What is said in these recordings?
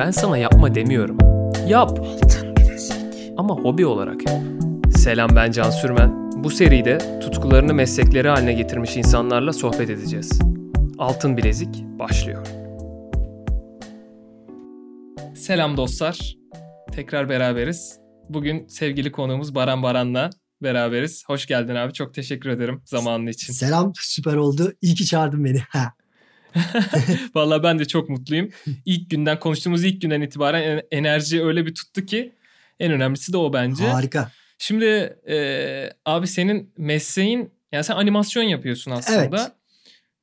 Ben sana yapma demiyorum. Yap. Ama hobi olarak yap. Selam ben Can Sürmen. Bu seride tutkularını meslekleri haline getirmiş insanlarla sohbet edeceğiz. Altın Bilezik başlıyor. Selam dostlar. Tekrar beraberiz. Bugün sevgili konuğumuz Baran Baran'la beraberiz. Hoş geldin abi. Çok teşekkür ederim zamanın için. Selam süper oldu. İyi ki çağırdın beni. Ha. Vallahi ben de çok mutluyum. İlk günden konuştuğumuz ilk günden itibaren enerji öyle bir tuttu ki en önemlisi de o bence. Harika. Şimdi e, abi senin mesleğin yani sen animasyon yapıyorsun aslında. Evet.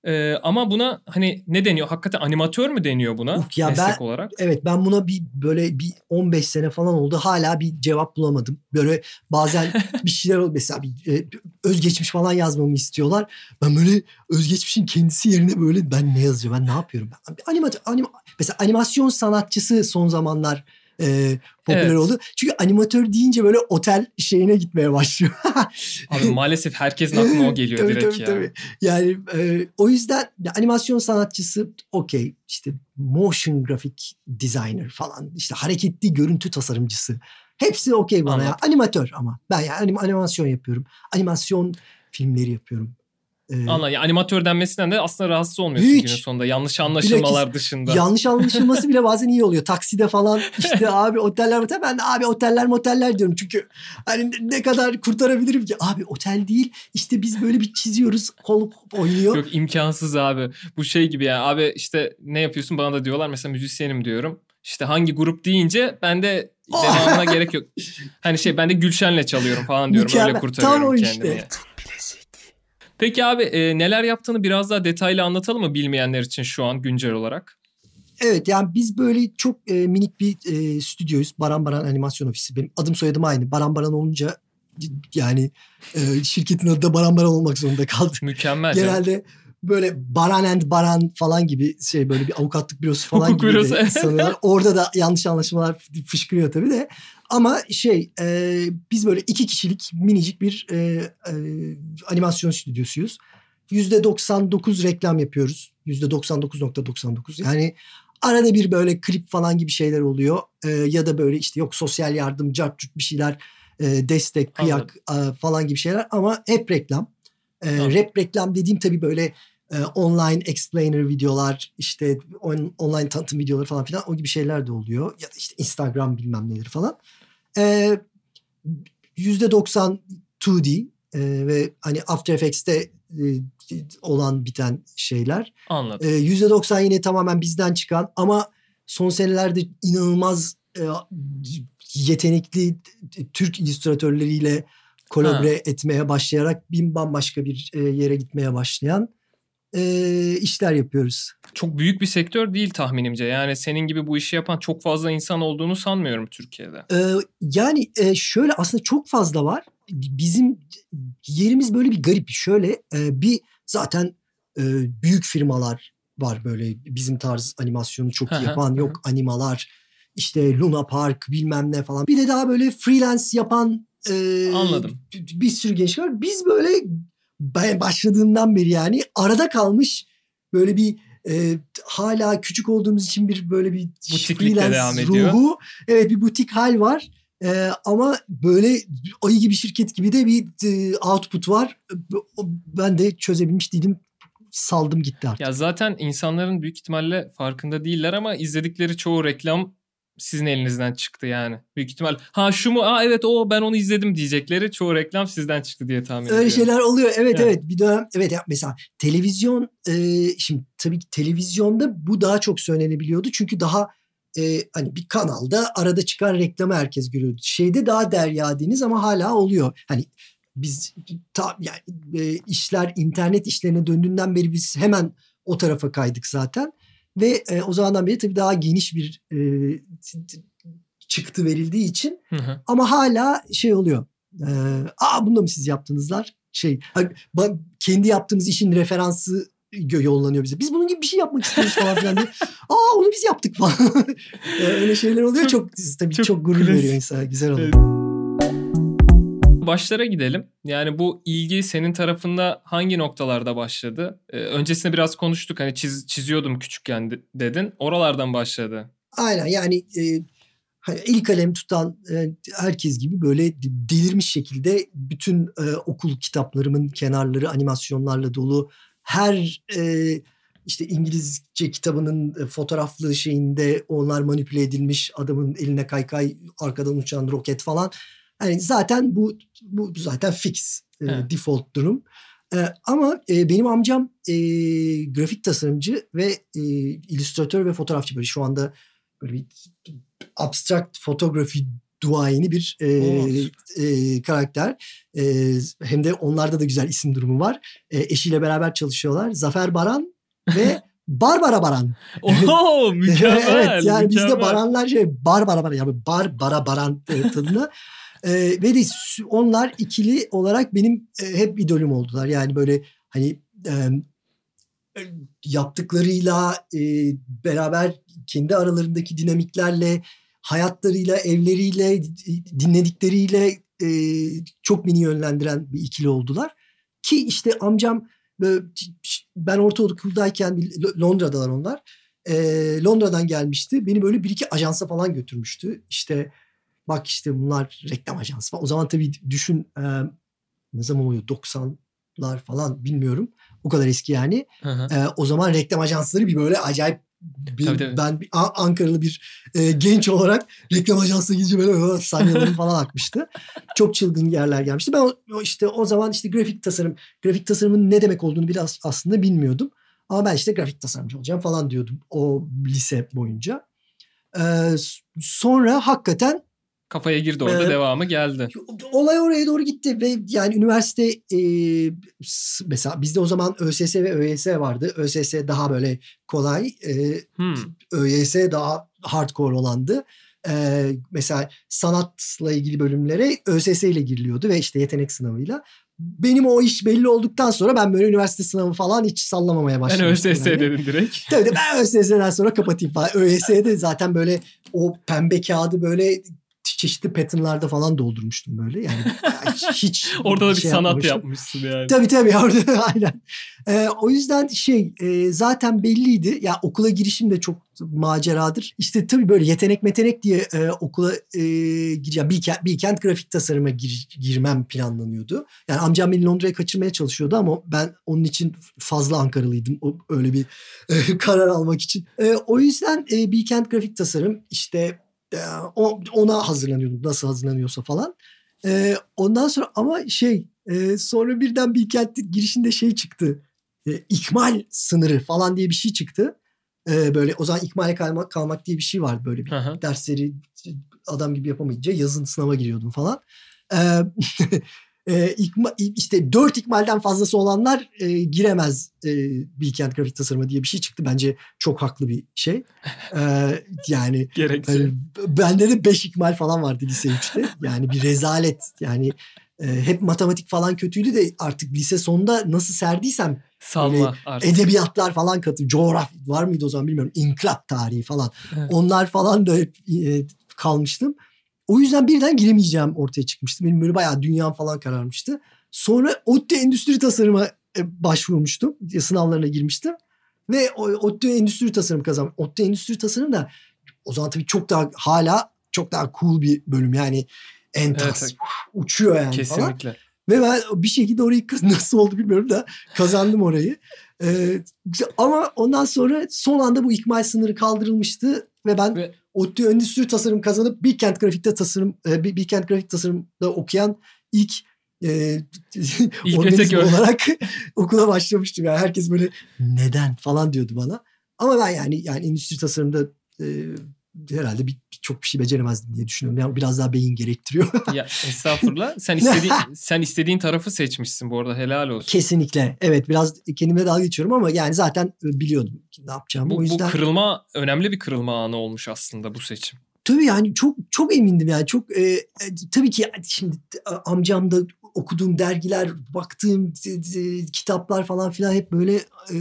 E, ama buna hani ne deniyor? Hakikaten animatör mü deniyor buna Uf ya meslek ben- olarak? Evet ben buna bir böyle bir 15 sene falan oldu. Hala bir cevap bulamadım. Böyle bazen bir şeyler oldu. Mesela bir e, özgeçmiş falan yazmamı istiyorlar. Ben böyle özgeçmişin kendisi yerine böyle ben ne yazacağım? Ben ne yapıyorum? Ben, animatör, anima, mesela animasyon sanatçısı son zamanlar e, popüler Evet. oldu. Çünkü animatör deyince böyle otel şeyine gitmeye başlıyor. Abi maalesef herkesin aklına o geliyor Tabii, direkt tabii, ya. tabii. Yani e, o yüzden ya, animasyon sanatçısı okey işte motion graphic designer falan işte hareketli görüntü tasarımcısı. Hepsi okey bana ya. Anladım. Animatör ama ben yani anim- animasyon yapıyorum. Animasyon filmleri yapıyorum. E, Anla, ya animatör denmesinden de aslında rahatsız olmuyorsun Hiç. günün sonunda. Yanlış anlaşılmalar dışında. Yanlış anlaşılması bile bazen iyi oluyor. Takside falan işte abi oteller otel ben de abi oteller moteller diyorum. Çünkü hani ne kadar kurtarabilirim ki? Abi otel değil işte biz böyle bir çiziyoruz. Hop oynuyor. Yok imkansız abi. Bu şey gibi ya. Abi işte ne yapıyorsun bana da diyorlar. Mesela müzisyenim diyorum. İşte hangi grup deyince ben de devamına gerek yok. Hani şey ben de Gülşen'le çalıyorum falan diyorum. Öyle Mükemmel. kurtarıyorum Tam o kendimi. işte. yani. Peki abi e, neler yaptığını biraz daha detaylı anlatalım mı bilmeyenler için şu an güncel olarak? Evet yani biz böyle çok e, minik bir e, stüdyoyuz. Baran Baran Animasyon Ofisi. Benim adım soyadım aynı. Baran Baran olunca yani e, şirketin adı da Baran Baran olmak zorunda kaldı. Mükemmel. canım. Böyle Baran and Baran falan gibi şey böyle bir avukatlık bürosu falan Hukuk gibi bürosu, sanıyorlar. Orada da yanlış anlaşmalar fışkırıyor tabii de. Ama şey e, biz böyle iki kişilik minicik bir e, e, animasyon stüdyosuyuz. %99 reklam yapıyoruz. %99.99 yani arada bir böyle klip falan gibi şeyler oluyor. E, ya da böyle işte yok sosyal yardım, cart bir şeyler, e, destek, kıyak e, falan gibi şeyler ama hep reklam. E, rap reklam dediğim tabii böyle e, online explainer videolar, işte on- online tanıtım videoları falan filan o gibi şeyler de oluyor. Ya da işte Instagram bilmem neleri falan. E, %90 2D e, ve hani After Effects'te e, olan biten şeyler. Anladım. E, %90 yine tamamen bizden çıkan ama son senelerde inanılmaz e, yetenekli Türk illüstratörleriyle kolabre etmeye başlayarak bin bambaşka bir e, yere gitmeye başlayan e, işler yapıyoruz. Çok büyük bir sektör değil tahminimce. Yani senin gibi bu işi yapan çok fazla insan olduğunu sanmıyorum Türkiye'de. E, yani e, şöyle aslında çok fazla var. Bizim yerimiz böyle bir garip. Şöyle e, bir zaten e, büyük firmalar var böyle bizim tarz animasyonu çok iyi yapan. Yok animalar işte Luna Park bilmem ne falan. Bir de daha böyle freelance yapan e, Anladım. bir sürü genç var. Biz böyle başladığından beri yani arada kalmış böyle bir e, hala küçük olduğumuz için bir böyle bir freelance devam ediyor. ruhu. Evet bir butik hal var. E, ama böyle ayı gibi şirket gibi de bir e, output var. Ben de çözebilmiş değilim. Saldım gitti artık. Ya zaten insanların büyük ihtimalle farkında değiller ama izledikleri çoğu reklam sizin elinizden çıktı yani. Büyük ihtimal ha şu mu? Aa evet o ben onu izledim diyecekleri çoğu reklam sizden çıktı diye tahmin ediyorum. Öyle şeyler oluyor. Evet Yani. evet. Bir dönem evet ya mesela televizyon e, şimdi tabii ki televizyonda bu daha çok söylenebiliyordu. Çünkü daha e, hani bir kanalda arada çıkan reklamı herkes görüyordu. Şeyde daha derya deniz ama hala oluyor. Hani biz ta, yani e, işler internet işlerine döndüğünden beri biz hemen o tarafa kaydık zaten. Ve e, o zamandan beri tabii daha geniş bir e, çıktı verildiği için Hı hı. ama hala şey oluyor. Ee, Aa bunu da mı siz yaptınızlar? Şey hani kendi yaptığımız işin referansı yollanıyor bize. Biz bunun gibi bir şey yapmak istiyoruz falan filan diye. Aa onu biz yaptık falan. Ee, Öyle şeyler oluyor. Çok, tabii çok çok, gurur veriyor insana. Güzel oluyor. Evet. Başlara gidelim. Yani bu ilgi senin tarafında hangi noktalarda başladı? Ee, öncesinde biraz konuştuk. Hani çiz, çiziyordum küçükken de- dedin. Oralardan başladı. Aynen yani e, hani el kalem tutan e, herkes gibi böyle delirmiş şekilde bütün e, okul kitaplarımın kenarları animasyonlarla dolu. Her e, işte İngilizce kitabının e, fotoğraflı şeyinde onlar manipüle edilmiş adamın eline kaykay arkadan uçan roket falan. Yani zaten bu bu zaten fix e, default durum. E, ama e, benim amcam e, grafik tasarımcı ve e, illüstratör ve fotoğrafçı böyle şu anda böyle bir abstract fotoğrafi duayeni bir e, e, karakter. E, hem de onlarda da güzel isim durumu var. E, eşiyle beraber çalışıyorlar. Zafer Baran ve Barbara Baran. Oo mükemmel. evet yani mükemmel. bizde Baranlar şey Barbara Baran yani Barbara Baran tadına. E, ve onlar ikili olarak benim e, hep idolüm oldular. Yani böyle hani e, yaptıklarıyla e, beraber kendi aralarındaki dinamiklerle hayatlarıyla, evleriyle, dinledikleriyle e, çok beni yönlendiren bir ikili oldular. Ki işte amcam ben ortaokuldayken Londra'dalar onlar. E, Londra'dan gelmişti. Beni böyle bir iki ajansa falan götürmüştü. İşte bak işte bunlar reklam ajansı falan. O zaman tabii düşün e, ne zaman oluyor 90'lar falan bilmiyorum. O kadar eski yani. Hı hı. E, o zaman reklam ajansları bir böyle acayip bir, tabii, tabii. ben bir Ankaralı bir e, genç olarak reklam ajansına gidince böyle sahnelerim falan akmıştı. Çok çılgın yerler gelmişti. Ben o, işte o zaman işte grafik tasarım, grafik tasarımın ne demek olduğunu biraz aslında bilmiyordum. Ama ben işte grafik tasarımcı olacağım falan diyordum o lise boyunca. Ee, sonra hakikaten kafaya girdi orada ee, devamı geldi. Olay oraya doğru gitti ve yani üniversite e, mesela bizde o zaman ÖSS ve ÖYS vardı. ÖSS daha böyle kolay. E, hmm. ÖYS daha hardcore olandı. E, mesela sanatla ilgili bölümlere ÖSS ile giriliyordu ve işte yetenek sınavıyla. Benim o iş belli olduktan sonra ben böyle üniversite sınavı falan hiç sallamamaya başladım. Ben ÖSS yani. dedim direkt. Tabii ben ÖSS'den sonra kapatayım falan. ÖSS'de zaten böyle o pembe kağıdı böyle çeşitli patternlarda falan doldurmuştum böyle. Yani hiç Orada da bir şey sanat yapmışsın yani. Tabii tabii orada aynen. Ee, o yüzden şey e, zaten belliydi. Ya okula girişim de çok maceradır. İşte tabii böyle yetenek metenek diye e, okula e, gireceğim. Bilkent, Bilkent grafik tasarıma gir, girmem planlanıyordu. Yani amcam beni Londra'ya kaçırmaya çalışıyordu ama ben onun için fazla Ankaralıydım. O, öyle bir e, karar almak için. E, o yüzden e, Bilkent grafik tasarım işte ona hazırlanıyordum nasıl hazırlanıyorsa falan. E, ondan sonra ama şey e, sonra birden Bilkent girişinde şey çıktı. E, ikmal sınırı falan diye bir şey çıktı. E, böyle o zaman ikmale kalmak, kalmak diye bir şey vardı böyle bir Aha. dersleri adam gibi yapamayınca yazın sınava giriyordum falan. E, e, ikma, işte dört ikmalden fazlası olanlar e, giremez e, Bilkent grafik tasarımı diye bir şey çıktı. Bence çok haklı bir şey. E, yani. E, bende de beş ikmal falan vardı lise 3'te. Yani bir rezalet. Yani e, hep matematik falan kötüydü de artık lise sonunda nasıl serdiysem Salla artık. Edebiyatlar falan katı. Coğrafya var mıydı o zaman bilmiyorum. İnkılap tarihi falan. Evet. Onlar falan da hep e, kalmıştım. O yüzden birden giremeyeceğim ortaya çıkmıştı. Benim böyle bayağı dünyam falan kararmıştı. Sonra ODTÜ Endüstri Tasarım'a e, başvurmuştum. Sınavlarına girmiştim. Ve ODTÜ Endüstri Tasarım kazandım. ODTÜ Endüstri Tasarım da o zaman tabii çok daha hala çok daha cool bir bölüm. Yani entas evet, uçuyor yani Kesinlikle. falan. Ve ben bir şekilde orayı nasıl oldu bilmiyorum da kazandım orayı. Ee, ama ondan sonra son anda bu ikmal sınırı kaldırılmıştı ve ben ve ODTÜ Endüstri Tasarım kazanıp Bilkent Grafik'te tasarım e, Bilkent Grafik Tasarım'da okuyan ilk e, organizm olarak okula başlamıştım. Yani herkes böyle neden falan diyordu bana. Ama ben yani yani endüstri tasarımda e, herhalde bir, çok bir şey beceremezdim diye düşünüyorum. Yani biraz daha beyin gerektiriyor. ya estağfurullah. Sen istediğin sen istediğin tarafı seçmişsin bu arada. Helal olsun. Kesinlikle. Evet biraz kendime dalga geçiyorum ama yani zaten biliyordum ne yapacağımı. Bu, o yüzden bu kırılma önemli bir kırılma anı olmuş aslında bu seçim. Tabii yani çok çok emindim yani çok e, e, tabii ki şimdi amcam da okuduğum dergiler, baktığım e, kitaplar falan filan hep böyle e,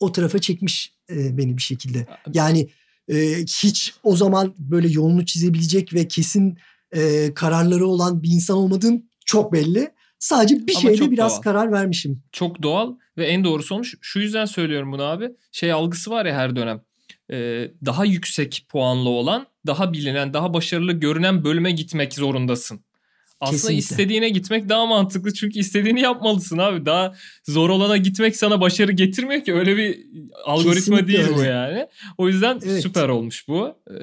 o tarafa çekmiş e, beni bir şekilde. Yani e, hiç o zaman böyle yolunu çizebilecek ve kesin e, kararları olan bir insan olmadığım çok belli. Sadece bir Ama şeyde biraz doğal. karar vermişim. Çok doğal ve en doğru sonuç şu yüzden söylüyorum bunu abi. Şey algısı var ya her dönem. e, daha yüksek puanlı olan, daha bilinen, daha başarılı görünen bölüme gitmek zorundasın. Aslında Kesinlikle. istediğine gitmek daha mantıklı çünkü istediğini yapmalısın abi. Daha zor olana gitmek sana başarı getirmiyor ki öyle bir algoritma Kesinlikle değil öyle. bu yani. O yüzden evet. süper olmuş bu. Ee,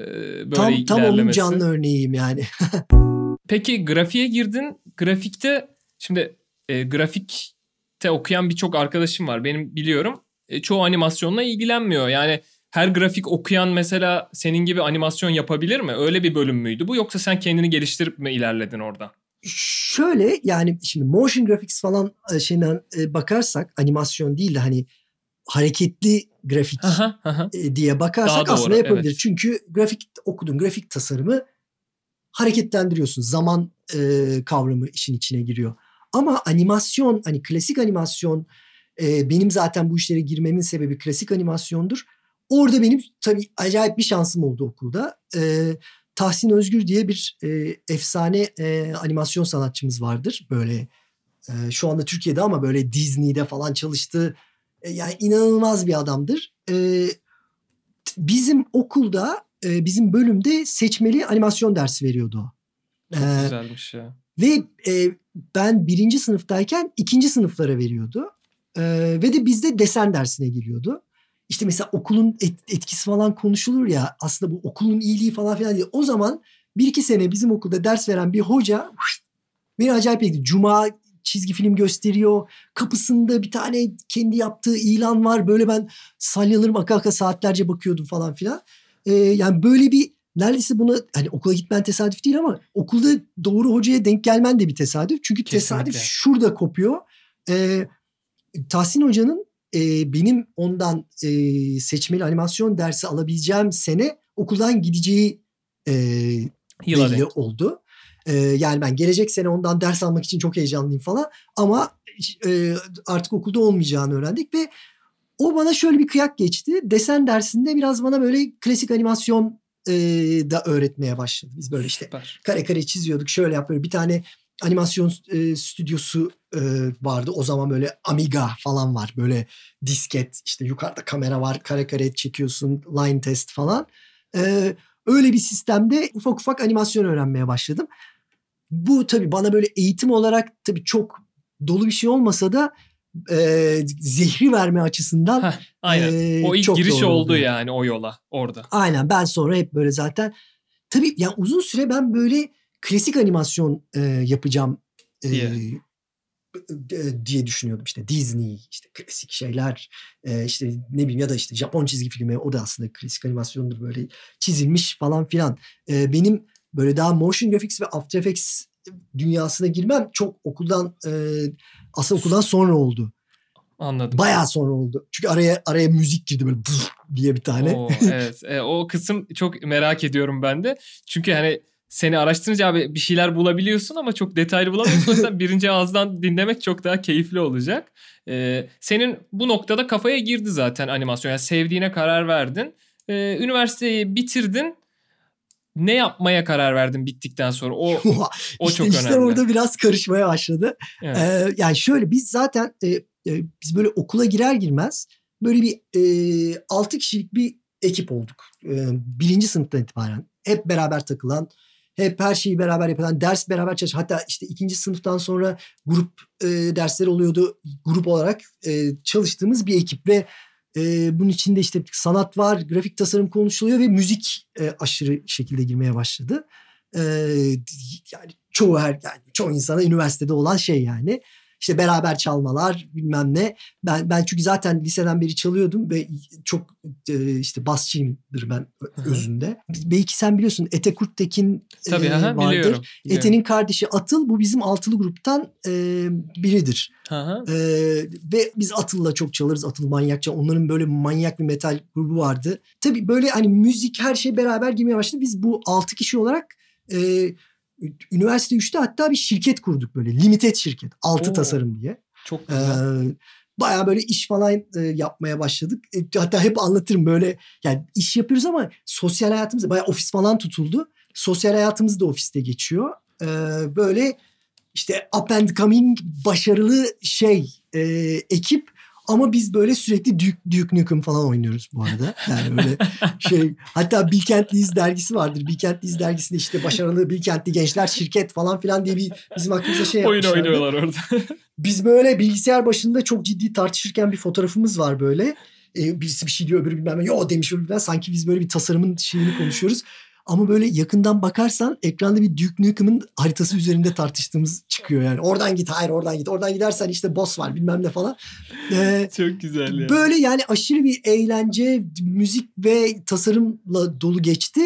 böyle tam, tam onun canlı örneğiyim yani. Peki grafiğe girdin. Grafikte şimdi e, grafikte okuyan birçok arkadaşım var. Benim biliyorum. E, çoğu animasyonla ilgilenmiyor. Yani her grafik okuyan mesela senin gibi animasyon yapabilir mi? Öyle bir bölüm müydü bu yoksa sen kendini geliştirip mi ilerledin orada? Şöyle yani şimdi motion graphics falan e, şeyden e, bakarsak animasyon değil de hani hareketli grafik aha, aha. E, diye bakarsak doğru, aslında yapabilir. Evet. Çünkü grafik okudun grafik tasarımı hareketlendiriyorsun. Zaman e, kavramı işin içine giriyor. Ama animasyon hani klasik animasyon e, benim zaten bu işlere girmemin sebebi klasik animasyondur. Orada benim tabii acayip bir şansım oldu okulda. E, Tahsin Özgür diye bir e, efsane e, animasyon sanatçımız vardır. Böyle e, şu anda Türkiye'de ama böyle Disney'de falan çalıştı. E, yani inanılmaz bir adamdır. E, bizim okulda, e, bizim bölümde seçmeli animasyon dersi veriyordu o. Çok ee, güzelmiş ya. Ve e, ben birinci sınıftayken ikinci sınıflara veriyordu. E, ve de bizde desen dersine giriyordu işte mesela okulun et, etkisi falan konuşulur ya aslında bu okulun iyiliği falan filan diye. O zaman bir iki sene bizim okulda ders veren bir hoca beni acayip etti. Cuma çizgi film gösteriyor. Kapısında bir tane kendi yaptığı ilan var. Böyle ben salyalarım aka aka saatlerce bakıyordum falan filan. Ee, yani böyle bir neredeyse buna hani okula gitmen tesadüf değil ama okulda doğru hocaya denk gelmen de bir tesadüf. Çünkü Kesinlikle. tesadüf şurada kopuyor. Ee, Tahsin Hoca'nın e, benim ondan e, seçmeli animasyon dersi alabileceğim sene okuldan gideceği e, belli oldu. E, yani ben gelecek sene ondan ders almak için çok heyecanlıyım falan ama e, artık okulda olmayacağını öğrendik ve o bana şöyle bir kıyak geçti. Desen dersinde biraz bana böyle klasik animasyon e, da öğretmeye başladı. Biz böyle işte Süper. kare kare çiziyorduk. Şöyle yap bir tane animasyon e, stüdyosu e, vardı. O zaman böyle Amiga falan var. Böyle disket işte yukarıda kamera var. Kare kare çekiyorsun. Line test falan. E, öyle bir sistemde ufak ufak animasyon öğrenmeye başladım. Bu tabii bana böyle eğitim olarak tabii çok dolu bir şey olmasa da e, zehri verme açısından Heh, aynen. E, o ilk çok giriş oldu yani o yola orada. Aynen ben sonra hep böyle zaten tabii yani uzun süre ben böyle klasik animasyon e, yapacağım e, diye. E, diye düşünüyordum işte Disney işte klasik şeyler e, işte ne bileyim ya da işte Japon çizgi filmi o da aslında klasik animasyondur böyle çizilmiş falan filan. E, benim böyle daha motion graphics ve After Effects dünyasına girmem çok okuldan e, aslında okuldan sonra oldu. Anladım. Bayağı sonra oldu. Çünkü araya araya müzik girdi böyle diye bir tane. Oo, evet. E, o kısım çok merak ediyorum ben de. Çünkü hani seni araştırınca abi bir şeyler bulabiliyorsun ama çok detaylı bulamıyorsun. O yüzden birinci ağızdan dinlemek çok daha keyifli olacak. Ee, senin bu noktada kafaya girdi zaten animasyon. Yani sevdiğine karar verdin. Ee, üniversiteyi bitirdin. Ne yapmaya karar verdin bittikten sonra? O o işte, çok işte önemli. Orada biraz karışmaya başladı. Evet. Ee, yani şöyle biz zaten e, e, biz böyle okula girer girmez böyle bir e, 6 kişilik bir ekip olduk. E, birinci sınıftan itibaren hep beraber takılan hep her şeyi beraber yapılan, ders beraber çalış. Hatta işte ikinci sınıftan sonra grup e, dersler oluyordu. Grup olarak e, çalıştığımız bir ekip ve e, bunun içinde işte sanat var, grafik tasarım konuşuluyor ve müzik e, aşırı şekilde girmeye başladı. E, yani çoğu her yani çoğu insana üniversitede olan şey yani. İşte beraber çalmalar bilmem ne. Ben ben çünkü zaten liseden beri çalıyordum ve çok e, işte basçıyımdır ben özünde. Belki sen biliyorsun Ete Kurttekin Tabii, e, aha, vardır. Biliyorum, biliyorum. Ete'nin kardeşi Atıl bu bizim altılı gruptan e, biridir. E, ve biz Atıl'la çok çalarız. Atıl manyakça. Onların böyle manyak bir metal grubu vardı. Tabii böyle hani müzik her şey beraber girmeye başladı. Biz bu altı kişi olarak e, üniversite 3'te hatta bir şirket kurduk böyle. Limited şirket. Altı Oo, tasarım diye. Çok güzel. Ee, Baya böyle iş falan e, yapmaya başladık. E, hatta hep anlatırım böyle yani iş yapıyoruz ama sosyal hayatımız baya ofis falan tutuldu. Sosyal hayatımız da ofiste geçiyor. Ee, böyle işte up and coming başarılı şey e, ekip Ama biz böyle sürekli Duke, Duke Nukem falan oynuyoruz bu arada. Yani öyle şey hatta Bilkentliyiz dergisi vardır. Bilkentliyiz dergisinde işte başarılı Bilkentli gençler şirket falan filan diye bir bizim aklımıza şey Oyun oynuyorlar orada. Biz böyle bilgisayar başında çok ciddi tartışırken bir fotoğrafımız var böyle. Ee, birisi bir şey diyor öbürü bilmem ne. Yo demiş öbürü bilmem. Sanki biz böyle bir tasarımın şeyini konuşuyoruz. Ama böyle yakından bakarsan ekranda bir Duke Nukem'ın haritası üzerinde tartıştığımız çıkıyor yani. Oradan git, hayır oradan git. Oradan gidersen işte boss var bilmem ne falan. Ee, Çok güzel ya. Böyle yani aşırı bir eğlence, müzik ve tasarımla dolu geçti.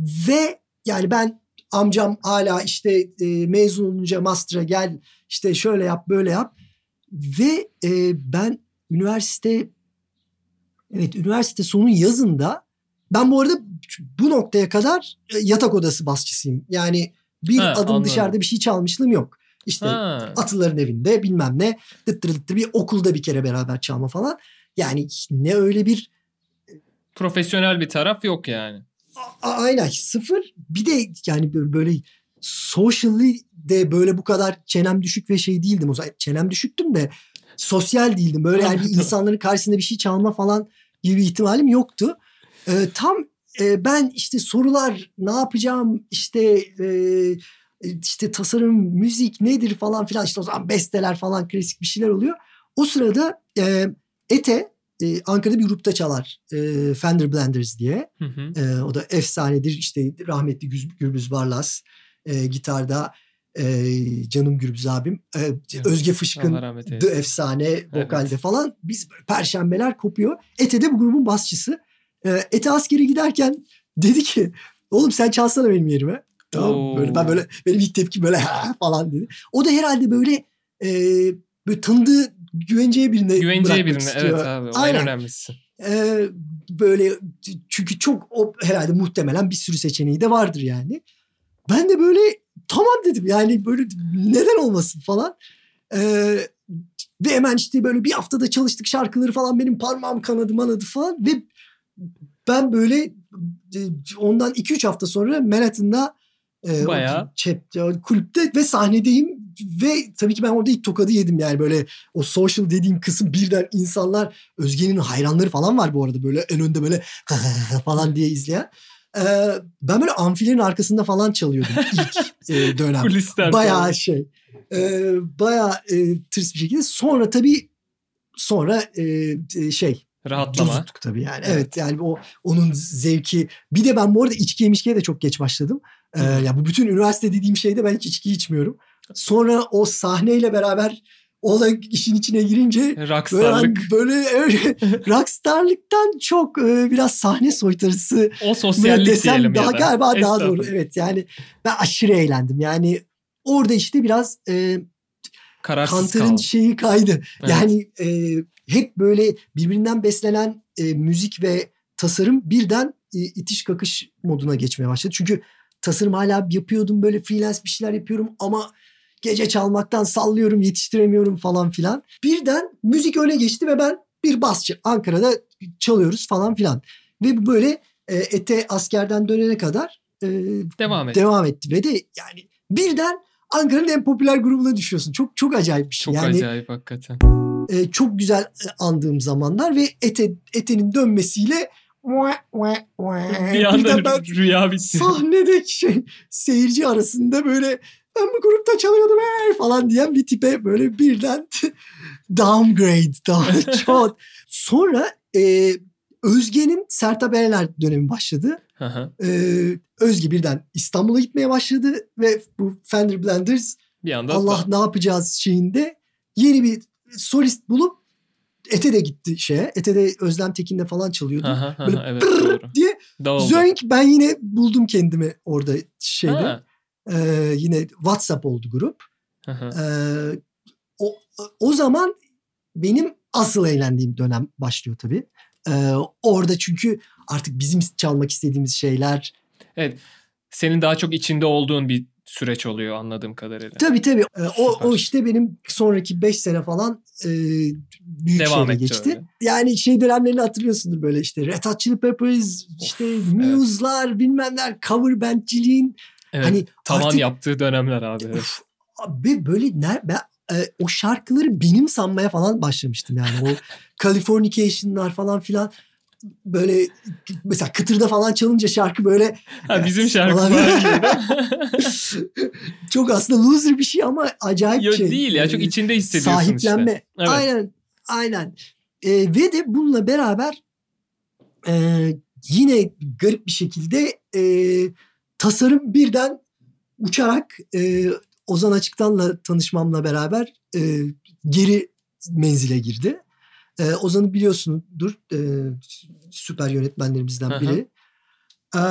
Ve yani ben amcam hala işte e, mezun olunca master'a gel işte şöyle yap böyle yap. Ve e, ben üniversite evet üniversite sonun yazında ben bu arada bu noktaya kadar e, yatak odası basçısıyım. Yani bir Ha, adım anladım. dışarıda bir şey çalmışlığım yok. İşte Ha. Atıların evinde bilmem ne dıttır dıttır bir okulda bir kere beraber çalma falan. Yani ne öyle bir Profesyonel bir taraf yok yani. a- aynen sıfır bir de yani böyle, socially de böyle bu kadar çenem düşük ve şey değildim o zaman. Çenem düşüktüm de sosyal değildim. Böyle yani insanların karşısında bir şey çalma falan gibi ihtimalim yoktu. Ee, tam e, ben işte sorular ne yapacağım işte e, işte tasarım müzik nedir falan filan işte o zaman besteler falan klasik bir şeyler oluyor. O sırada e, Ete e, Ankara'da bir grupta çalar e, Fender Blenders diye. Hı hı. E, o da efsanedir işte rahmetli Gürbüz Barlas e, gitarda e, canım Gürbüz abim e, Özge Fışkın The efsane vokalde falan biz perşembeler kopuyor. Ete de bu grubun basçısı. E, Ete askere giderken dedi ki oğlum sen çalsana benim yerime. Tamam? Oo. böyle ben böyle benim ilk tepki böyle falan dedi. O da herhalde böyle e, böyle tanıdığı güvenceye birine Güvenceye birine istiyor. evet abi o en Aynen. önemlisi. Ee, böyle çünkü çok o herhalde muhtemelen bir sürü seçeneği de vardır yani. Ben de böyle tamam dedim yani böyle neden olmasın falan. Ee, ve hemen işte böyle bir haftada çalıştık şarkıları falan benim parmağım kanadı manadı falan ve ben böyle e, ondan 2-3 hafta sonra Manhattan'da e, Bayağı. çep- kulüpte ve sahnedeyim ve tabii ki ben orada ilk tokadı yedim yani böyle o social dediğim kısım birden insanlar Özge'nin hayranları falan var bu arada böyle en önde böyle falan diye izleyen. Ee, ben böyle amfilerin arkasında falan çalıyordum ilk e, dönem. Kulisler Bayağı falan. şey. E, bayağı e, tırs bir şekilde. Sonra tabii sonra e, e, şey Rahatlama. cozuttuk tabii yani. Evet. Yani o onun zevki. Bir de ben bu arada içkiye mişkiye de çok geç başladım. Ee, ya bu bütün üniversite dediğim şeyde ben hiç içki içmiyorum. Sonra o sahneyle beraber olay işin içine girince böyle, Rockstarlık. böyle öyle rockstarlıktan çok e, biraz sahne soytarısı O sosyallik desem diyelim daha ya da. galiba daha doğru. Evet yani ben aşırı eğlendim. Yani orada işte biraz e, Kararsız kaldım. şeyi kaydı. Evet. Yani e, hep böyle birbirinden beslenen e, müzik ve tasarım birden e, itiş kakış moduna geçmeye başladı. Çünkü tasarım hala yapıyordum böyle freelance bir şeyler yapıyorum ama gece çalmaktan sallıyorum yetiştiremiyorum falan filan. Birden müzik öne geçti ve ben bir basçı Ankara'da çalıyoruz falan filan. Ve bu böyle e, ete askerden dönene kadar e, Devam et. devam etti ve de yani birden Ankara'nın en popüler grubuna düşüyorsun. Çok çok acayip bir şey. Çok yani acayip hakikaten. E, çok güzel e, andığım zamanlar ve ete etenin dönmesiyle Bir anda ben rüya bitti. sahnedeki şey seyirci arasında böyle ben bu grupta çalıyordum hey! falan diyen bir tipe böyle birden downgrade daha çok. Sonra e, Özge'nin Sertab Erener dönemi başladı. Hı hı. E, Özge birden İstanbul'a gitmeye başladı ve bu Fender Blenders bir anda Allah ne yapacağız şeyinde yeni bir solist bulup Ete de gitti şeye. Ete de Özlem Tekin'de falan çalıyordu. Hı hı, Böyle evet doğru. diye Dağıldı. Zönk ben yine buldum kendimi orada şeyde. Ha, Ee, yine WhatsApp oldu grup. Ee, o, o zaman benim asıl eğlendiğim dönem başlıyor tabii. Ee, orada çünkü artık bizim çalmak istediğimiz şeyler Senin daha çok içinde olduğun bir süreç oluyor anladığım kadarıyla. Tabii tabii. Ee, o, Süper. o işte benim sonraki 5 sene falan e, büyük Devam şehre geçti. öyle. Yani şey dönemlerini hatırlıyorsundur böyle işte Red Hot Chili Peppers, işte Muse'lar, bilmemler, cover bandciliğin. Evet. Hani Tavan artık yaptığı dönemler abi. Evet. Uf, abi böyle ne, ben e, o şarkıları benim sanmaya falan başlamıştım yani. O Californication'lar falan filan böyle mesela kıtırda falan çalınca şarkı böyle ha, bizim şarkı falan. falan çok aslında loser bir şey ama acayip Yo, şey. değil ya çok içinde hissediyorsun Sahiplenme. işte. Evet. Aynen. Aynen. E, ve de bununla beraber e, yine garip bir şekilde e, tasarım birden uçarak e, Ozan Açıktan'la tanışmamla beraber e, geri menzile girdi. E, Ozan'ı biliyorsundur. E, süper yönetmenlerimizden biri. E,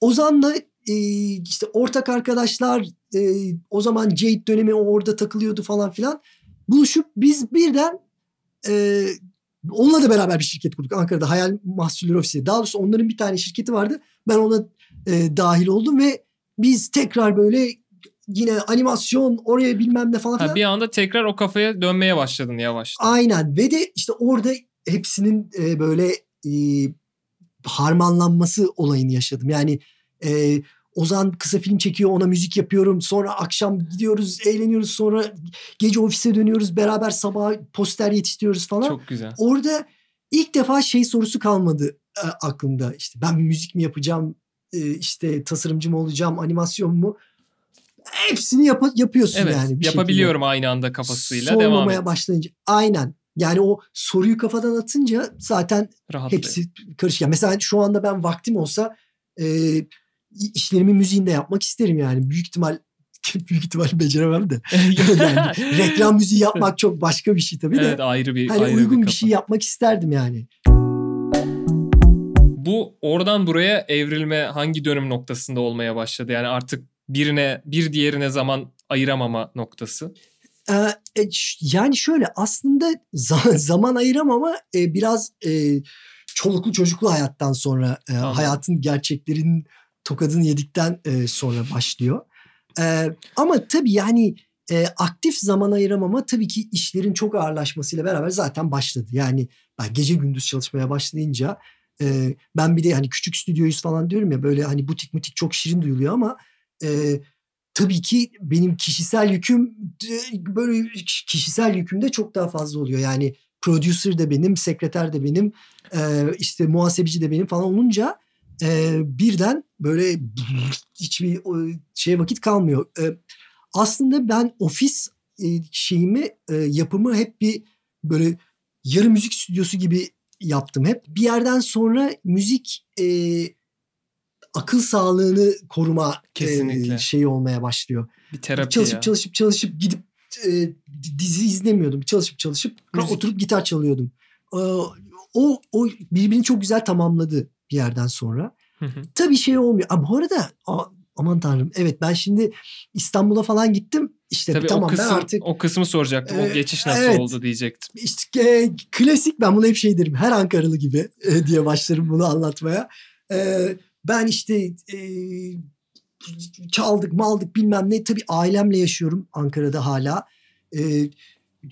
Ozan'la e, işte ortak arkadaşlar e, o zaman Jade dönemi orada takılıyordu falan filan. Buluşup biz birden e, onunla da beraber bir şirket kurduk. Ankara'da Hayal Mahsulleri Ofisi. Daha doğrusu onların bir tane şirketi vardı. Ben ona e, dahil oldum ve biz tekrar böyle yine animasyon oraya bilmem ne falan filan. Ha, bir anda tekrar o kafaya dönmeye başladın yavaş. Aynen ve de işte orada hepsinin e, böyle e, harmanlanması olayını yaşadım. Yani e, Ozan kısa film çekiyor ona müzik yapıyorum. Sonra akşam gidiyoruz eğleniyoruz. Sonra gece ofise dönüyoruz. Beraber sabah poster yetiştiriyoruz falan. Çok güzel. Orada ilk defa şey sorusu kalmadı e, aklımda. İşte ben müzik mi yapacağım? E, işte tasarımcı mı olacağım? Animasyon mu? Hepsini yap- yapıyorsun Evet yani. bir yapabiliyorum aynı anda kafasıyla şekilde. devam Sormamaya et. başlayınca. Aynen. Yani o soruyu kafadan atınca zaten Rahatlıyor. hepsi karışık. Yani mesela şu anda ben vaktim olsa e, işlerimi müziğinde yapmak isterim yani. Büyük ihtimal büyük ihtimal beceremem de. yani reklam müziği yapmak çok başka bir şey tabii de. evet ayrı bir hani ayrı uygun bir, kafa. şey yapmak isterdim yani. Bu oradan buraya evrilme hangi dönüm noktasında olmaya başladı? Yani artık birine bir diğerine zaman ayıramama noktası. Ee, e, yani şöyle aslında za- zaman ayıramama e, biraz e, çoluklu çocuklu hayattan sonra e, Anladım. hayatın gerçeklerinin tokadını yedikten e, sonra başlıyor. E, ama tabii yani e, aktif zaman ayıramama tabii ki işlerin çok ağırlaşmasıyla beraber zaten başladı. Yani ben gece gündüz çalışmaya başlayınca e, ben bir de hani küçük stüdyoyuz falan diyorum ya böyle hani butik mutik çok şirin duyuluyor ama e, tabii ki benim kişisel yüküm böyle kişisel yüküm de çok daha fazla oluyor. Yani producer de benim, sekreter de benim, e, işte muhasebeci de benim falan olunca e, birden böyle hiçbir o, şeye vakit kalmıyor. E, aslında ben ofis şeyimi yapımı hep bir böyle yarı müzik stüdyosu gibi yaptım hep. Bir yerden sonra müzik e, akıl sağlığını koruma e, Kesinlikle. şeyi olmaya başlıyor. Bir terapi çalışıp ya. çalışıp çalışıp gidip e, dizi izlemiyordum. Çalışıp çalışıp Müzik. oturup gitar çalıyordum. E, o o birbirini çok güzel tamamladı bir yerden sonra. Hı hı. Tabii şey olmuyor. Ama bu arada a- aman tanrım evet ben şimdi İstanbul'a falan gittim. İşte Tabii tamam o kısım ben artık o kısmı soracaktım. o Ee, geçiş nasıl evet. oldu diyecektim. işte e, klasik ben bunu hep şey derim. Her Ankaralı gibi e, diye başlarım bunu anlatmaya. E, ben işte e, çaldık maldık bilmem ne. Tabii ailemle yaşıyorum Ankara'da hala. E,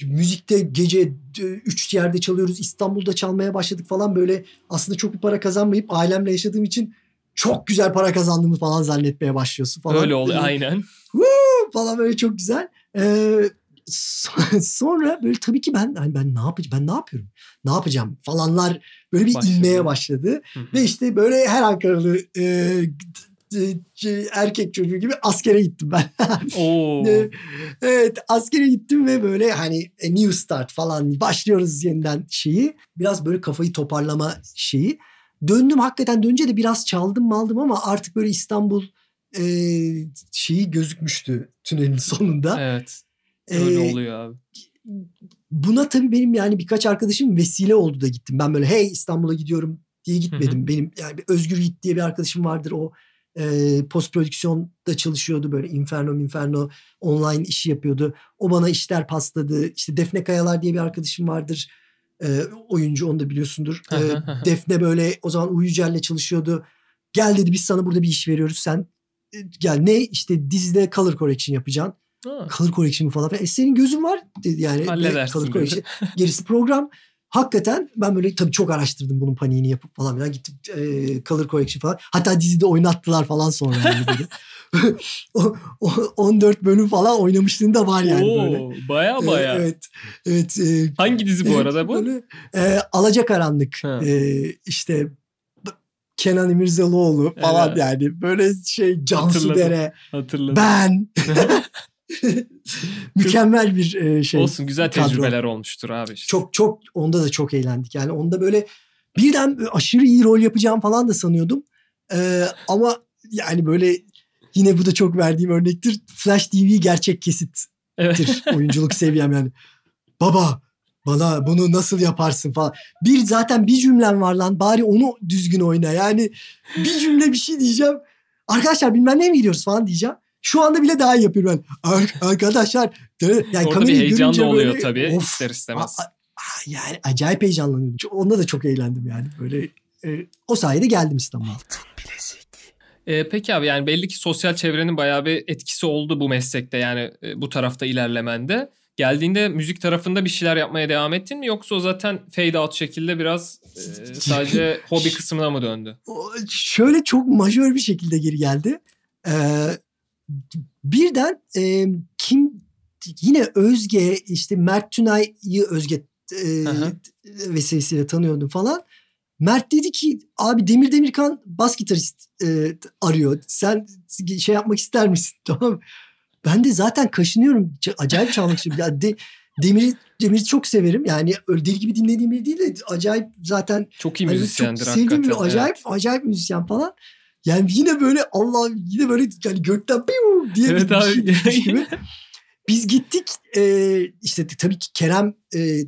müzikte gece e, üç yerde çalıyoruz. İstanbul'da çalmaya başladık falan böyle. Aslında çok bir para kazanmayıp ailemle yaşadığım için çok güzel para kazandığımı falan zannetmeye başlıyorsun falan. Öyle oluyor aynen. falan böyle çok güzel. Ee, sonra böyle tabii ki ben hani ben ne yapacağım ben ne yapıyorum ne yapacağım falanlar böyle bir Başladı. inmeye başladı Hı hı. ve işte böyle her Ankaralı e, e, erkek çocuğu gibi askere gittim ben. Oo. Evet askere gittim ve böyle hani e, new start falan başlıyoruz yeniden şeyi biraz böyle kafayı toparlama şeyi. Döndüm hakikaten dönünce de biraz çaldım maldım ama artık böyle İstanbul e, şeyi gözükmüştü tünelin sonunda. Evet. Öyle Ee, oluyor abi. Buna tabii benim yani birkaç arkadaşım vesile oldu da gittim. Ben böyle hey İstanbul'a gidiyorum diye gitmedim. Benim yani bir Özgür Yiğit diye bir arkadaşım vardır. O e, post prodüksiyonda çalışıyordu böyle Inferno Inferno online işi yapıyordu. O bana işler pasladı. İşte Defne Kayalar diye bir arkadaşım vardır. E, oyuncu onu da biliyorsundur. E, Hı hı hı. Defne böyle o zaman Uyucel'le çalışıyordu. Gel dedi biz sana burada bir iş veriyoruz. Sen e, gel ne işte dizide color correction yapacaksın. Ha. Color correction falan. E senin gözün var dedi yani. Ne Halledersin Color correction. Gerisi program. hakikaten ben böyle tabii çok araştırdım bunun paniğini yapıp falan filan gittim e, Color Correction falan. Hatta dizide oynattılar falan sonra böyle. o, o, 14 bölüm falan oynamışlığın da var yani Oo, böyle. Baya baya. E, evet. Evet. E, Hangi dizi bu arada bu? Böyle, e, Alacakaranlık. Ha. E, işte Kenan İmirzalıoğlu falan Evet. yani. Böyle şey Cansu Hatırladım. Dere. Hatırladım. Ben. Mükemmel bir e, şey. Olsun güzel kadro. tecrübeler olmuştur abi işte. Çok çok onda da çok eğlendik. Yani onda böyle birden aşırı iyi rol yapacağım falan da sanıyordum. Ee, ama yani böyle yine bu da çok verdiğim örnektir. Flash TV gerçek kesittir Evet. oyunculuk seviyem yani. Baba bana bunu nasıl yaparsın falan. Bir zaten bir cümlem var lan bari onu düzgün oyna. Yani bir cümle bir şey diyeceğim. Arkadaşlar bilmem ne mi gidiyoruz falan diyeceğim. Şu anda bile daha iyi yapıyorum ben. Ar- arkadaşlar. Yani Orada bir heyecan da oluyor böyle, tabii of, ister istemez. a- a- yani acayip heyecanlanıyordum. Onda da çok eğlendim yani. Böyle e, o sayede geldim İstanbul'a. Ee, peki abi yani belli ki sosyal çevrenin bayağı bir etkisi oldu bu meslekte yani e, bu tarafta ilerlemende. Geldiğinde müzik tarafında bir şeyler yapmaya devam ettin mi yoksa o zaten fade out şekilde biraz e, sadece hobi kısmına mı döndü? Şöyle çok majör bir şekilde geri geldi. Ee, birden e, kim yine Özge işte Mert Tünay'ı Özge e, hı. vesilesiyle tanıyordum falan. Mert dedi ki abi Demir Demirkan bas gitarist e, arıyor. Sen şey yapmak ister misin? Tamam. Ben de zaten kaşınıyorum. Acayip çalmak istiyorum. Ya de, Demir'i Demir'i çok severim. Yani öyle deli gibi dinlediğim biri değil de acayip zaten Çok iyi Hani müzisyendir çok sevdiğim hakikaten. bir acayip acayip müzisyen falan. Yani yine böyle Allah yine böyle yani gökten piu diye Evet bir abi. şey düşmüş gibi. Biz gittik e, işte tabii ki Kerem e,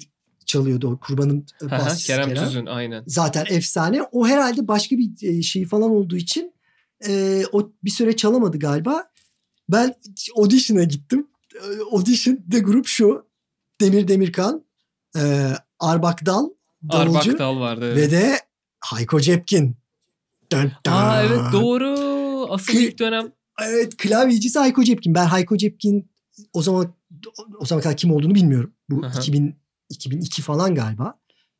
çalıyordu o kurbanın. Aha, basçısı Kerem Tüzün aynen. Zaten efsane. O herhalde başka bir şey falan olduğu için e, o bir süre çalamadı galiba. Ben audition'a gittim. Audition de grup şu. Demir Demirkan, e, Arbak Dal, davulcu. Arbak Dal vardı. Evet. Ve de Hayko Cepkin. Dön dön. Aa evet doğru. Asıl Ki- ilk dönem. Evet klavyecisi Hayko Cepkin. Ben Hayko Cepkin o zaman o zaman kadar kim olduğunu bilmiyorum. Bu Aha. 2000 2002 falan galiba.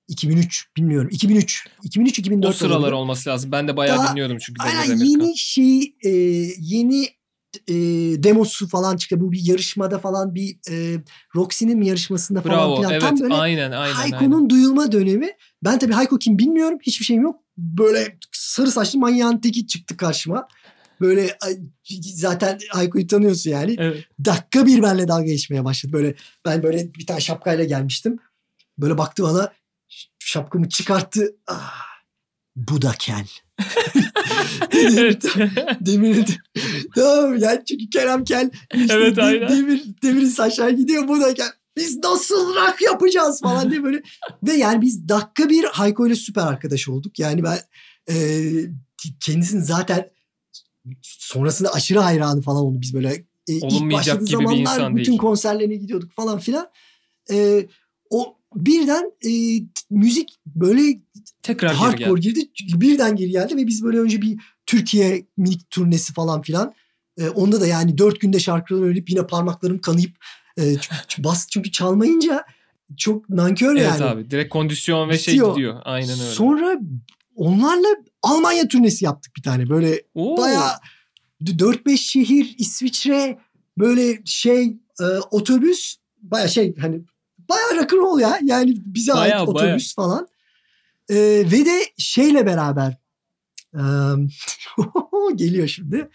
2003 bilmiyorum. 2003. 2003 2004 O sıralar olabilir. olması lazım. Ben de bayağı Daha- dinliyordum çünkü Aynen yeni şey e, yeni e, demosu falan çıktı. Bu bir yarışmada falan bir e, Roxy'nin mi yarışmasında falan Bravo. filan. Evet Tam böyle aynen aynen. Hayko'nun aynen. duyulma dönemi. Ben tabii Hayko kim bilmiyorum. Hiçbir şeyim yok. Böyle sarı saçlı manyağın teki çıktı karşıma. Böyle zaten Hayko'yu tanıyorsun yani. Evet. Dakika bir benimle dalga geçmeye başladı. Böyle ben böyle bir tane şapkayla gelmiştim. Böyle baktı bana şapkamı çıkarttı. Ah, bu da kel. evet. Demir'in tamam yani çünkü Kerem Kel işte Evet, aynen. Demir, Demir'in saçlar gidiyor bu da Kel. Biz nasıl rock yapacağız falan diye böyle. Ve yani biz dakika bir Hayko ile süper arkadaş olduk. Yani ben e, kendisinin zaten sonrasında aşırı hayranı falan oldu. Biz böyle e, ilk başladığı zamanlar bütün değil. konserlerine gidiyorduk falan filan. E, o birden e, müzik böyle Tekrar geri hardcore geldi. girdi. Birden geri geldi ve biz böyle önce bir Türkiye minik turnesi falan filan. E, onda da yani dört günde şarkıları öğrenip yine parmaklarım kanayıp e, çünkü, bas çünkü çalmayınca çok nankör Evet yani. abi direkt kondisyon ve şey Bitiyor. gidiyor. Aynen öyle. Sonra onlarla Almanya turnesi yaptık bir tane. Böyle Oo. bayağı 4-5 şehir İsviçre böyle şey e, otobüs baya şey hani bayağı rock'n'roll ya. Yani bize Bayağı, ait otobüs falan. E, ve de şeyle beraber e, geliyor şimdi.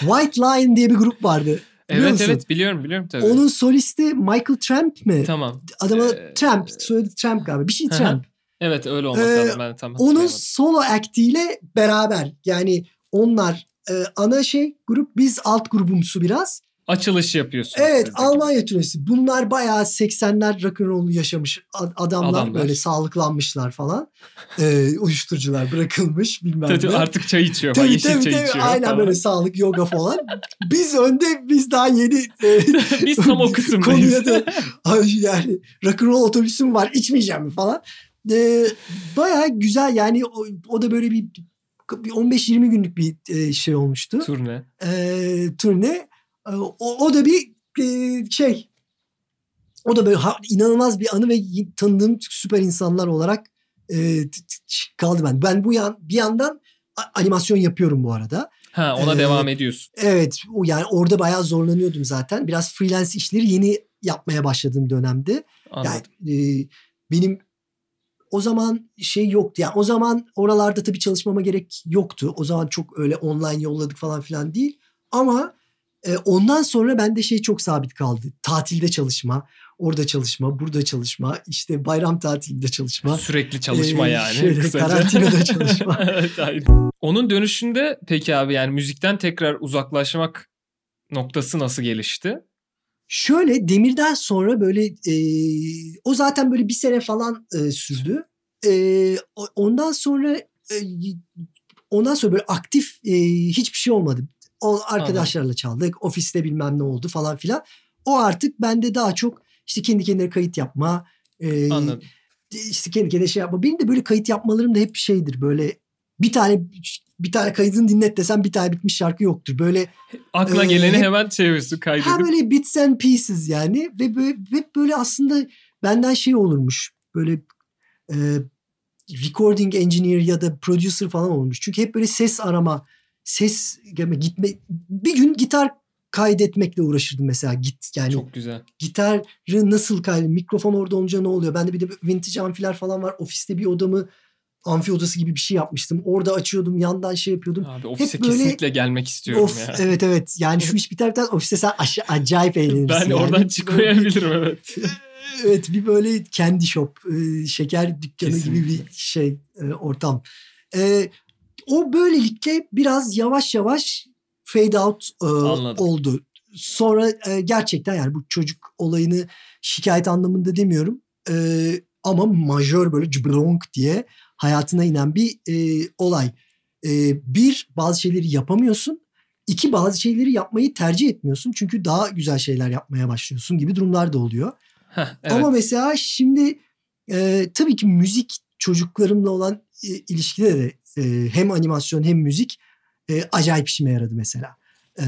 White Lion diye bir grup vardı. Biliyor Evet musun? evet biliyorum biliyorum tabii. Onun solisti Michael Tramp mi? Tamam. Adama Ee, Tramp, soyadı Tramp galiba. Bir şey. Tramp. Evet öyle olması Ee, lazım. Ben tam Onun solo actiyle beraber yani onlar e, ana şey grup biz alt grubumsu biraz. Açılış yapıyorsun. Evet Almanya turnesi. Bunlar bayağı 80'ler rock'n'roll'u yaşamış ad- adamlar, Adamlar. böyle sağlıklanmışlar falan. E, uyuşturucular bırakılmış bilmem. Tabii ne. artık çay içiyor. Tabii yeşil tabii çay tabii. içiyor Aynen falan. böyle sağlık yoga falan. biz önde biz daha yeni e, Biz tam o kısımdayız. Konuya da yani rock'n'roll otobüsüm var içmeyeceğim mi falan. Ee, bayağı güzel yani o, o da böyle bir, bir 15-20 günlük bir e, şey olmuştu. Turne. Ee, turne. Ee, O, o da bir e, şey O da böyle ha, inanılmaz bir anı ve tanıdığım süper insanlar olarak e, kaldı ben. Ben bu yan bir yandan animasyon yapıyorum bu arada. Ha ona ee, devam ediyorsun. Evet o yani orada bayağı zorlanıyordum zaten. Biraz freelance işleri yeni yapmaya başladığım dönemde. Anladım. Yani e, benim o zaman şey yoktu. Yani o zaman oralarda tabii çalışmama gerek yoktu. O zaman çok öyle online yolladık falan filan değil. Ama e, ondan sonra bende şey çok sabit kaldı. Tatilde çalışma, orada çalışma, burada çalışma, işte bayram tatilinde çalışma. Sürekli çalışma ee, yani. Şöyle kısaca. karantinada çalışma. evet, aynen. Onun dönüşünde peki abi yani müzikten tekrar uzaklaşmak noktası nasıl gelişti? Şöyle Demir'den sonra böyle e, o zaten böyle bir sene falan e, sürdü. E, ondan sonra e, ondan sonra böyle aktif e, hiçbir şey olmadı. O arkadaşlarla çaldık. Ofiste bilmem ne oldu falan filan. O artık bende daha çok işte kendi kendine kayıt yapma. E, Anladım. İşte kendi kendine şey yapma. Benim de böyle kayıt yapmalarım da hep şeydir. Böyle bir tane bir tane kaydını dinlet desem bir tane bitmiş şarkı yoktur. Böyle akla e, geleni hep, hemen çevirsin kaydedip. Ha böyle bits and pieces yani ve böyle, hep böyle aslında benden şey olurmuş. Böyle e, recording engineer ya da producer falan olmuş. Çünkü hep böyle ses arama, ses gitme bir gün gitar kaydetmekle uğraşırdım mesela git yani. Çok güzel. Gitarı nasıl kaydet mikrofon orada olunca ne oluyor? Bende bir de vintage amfiler falan var. Ofiste bir odamı amfi odası gibi bir şey yapmıştım. Orada açıyordum yandan şey yapıyordum. Abi ofise Hep böyle, kesinlikle gelmek istiyorum of, ya. Evet evet yani şu iş biter biter ofiste sen aş- acayip eğlenirsin. ben yani. oradan çıkmayabilirim evet. evet bir böyle kendi shop şeker dükkanı kesinlikle. gibi bir şey ortam. O böylelikle biraz yavaş yavaş fade out oldu. Sonra gerçekten yani bu çocuk olayını şikayet anlamında demiyorum. ama majör böyle cıblonk diye hayatına inen bir e, olay. E, bir, bazı şeyleri yapamıyorsun. İki, bazı şeyleri yapmayı tercih etmiyorsun. Çünkü daha güzel şeyler yapmaya başlıyorsun gibi durumlar da oluyor. Heh, evet. Ama mesela şimdi e, tabii ki müzik çocuklarımla olan e, ilişkide de e, hem animasyon hem müzik e, acayip işime yaradı mesela. E,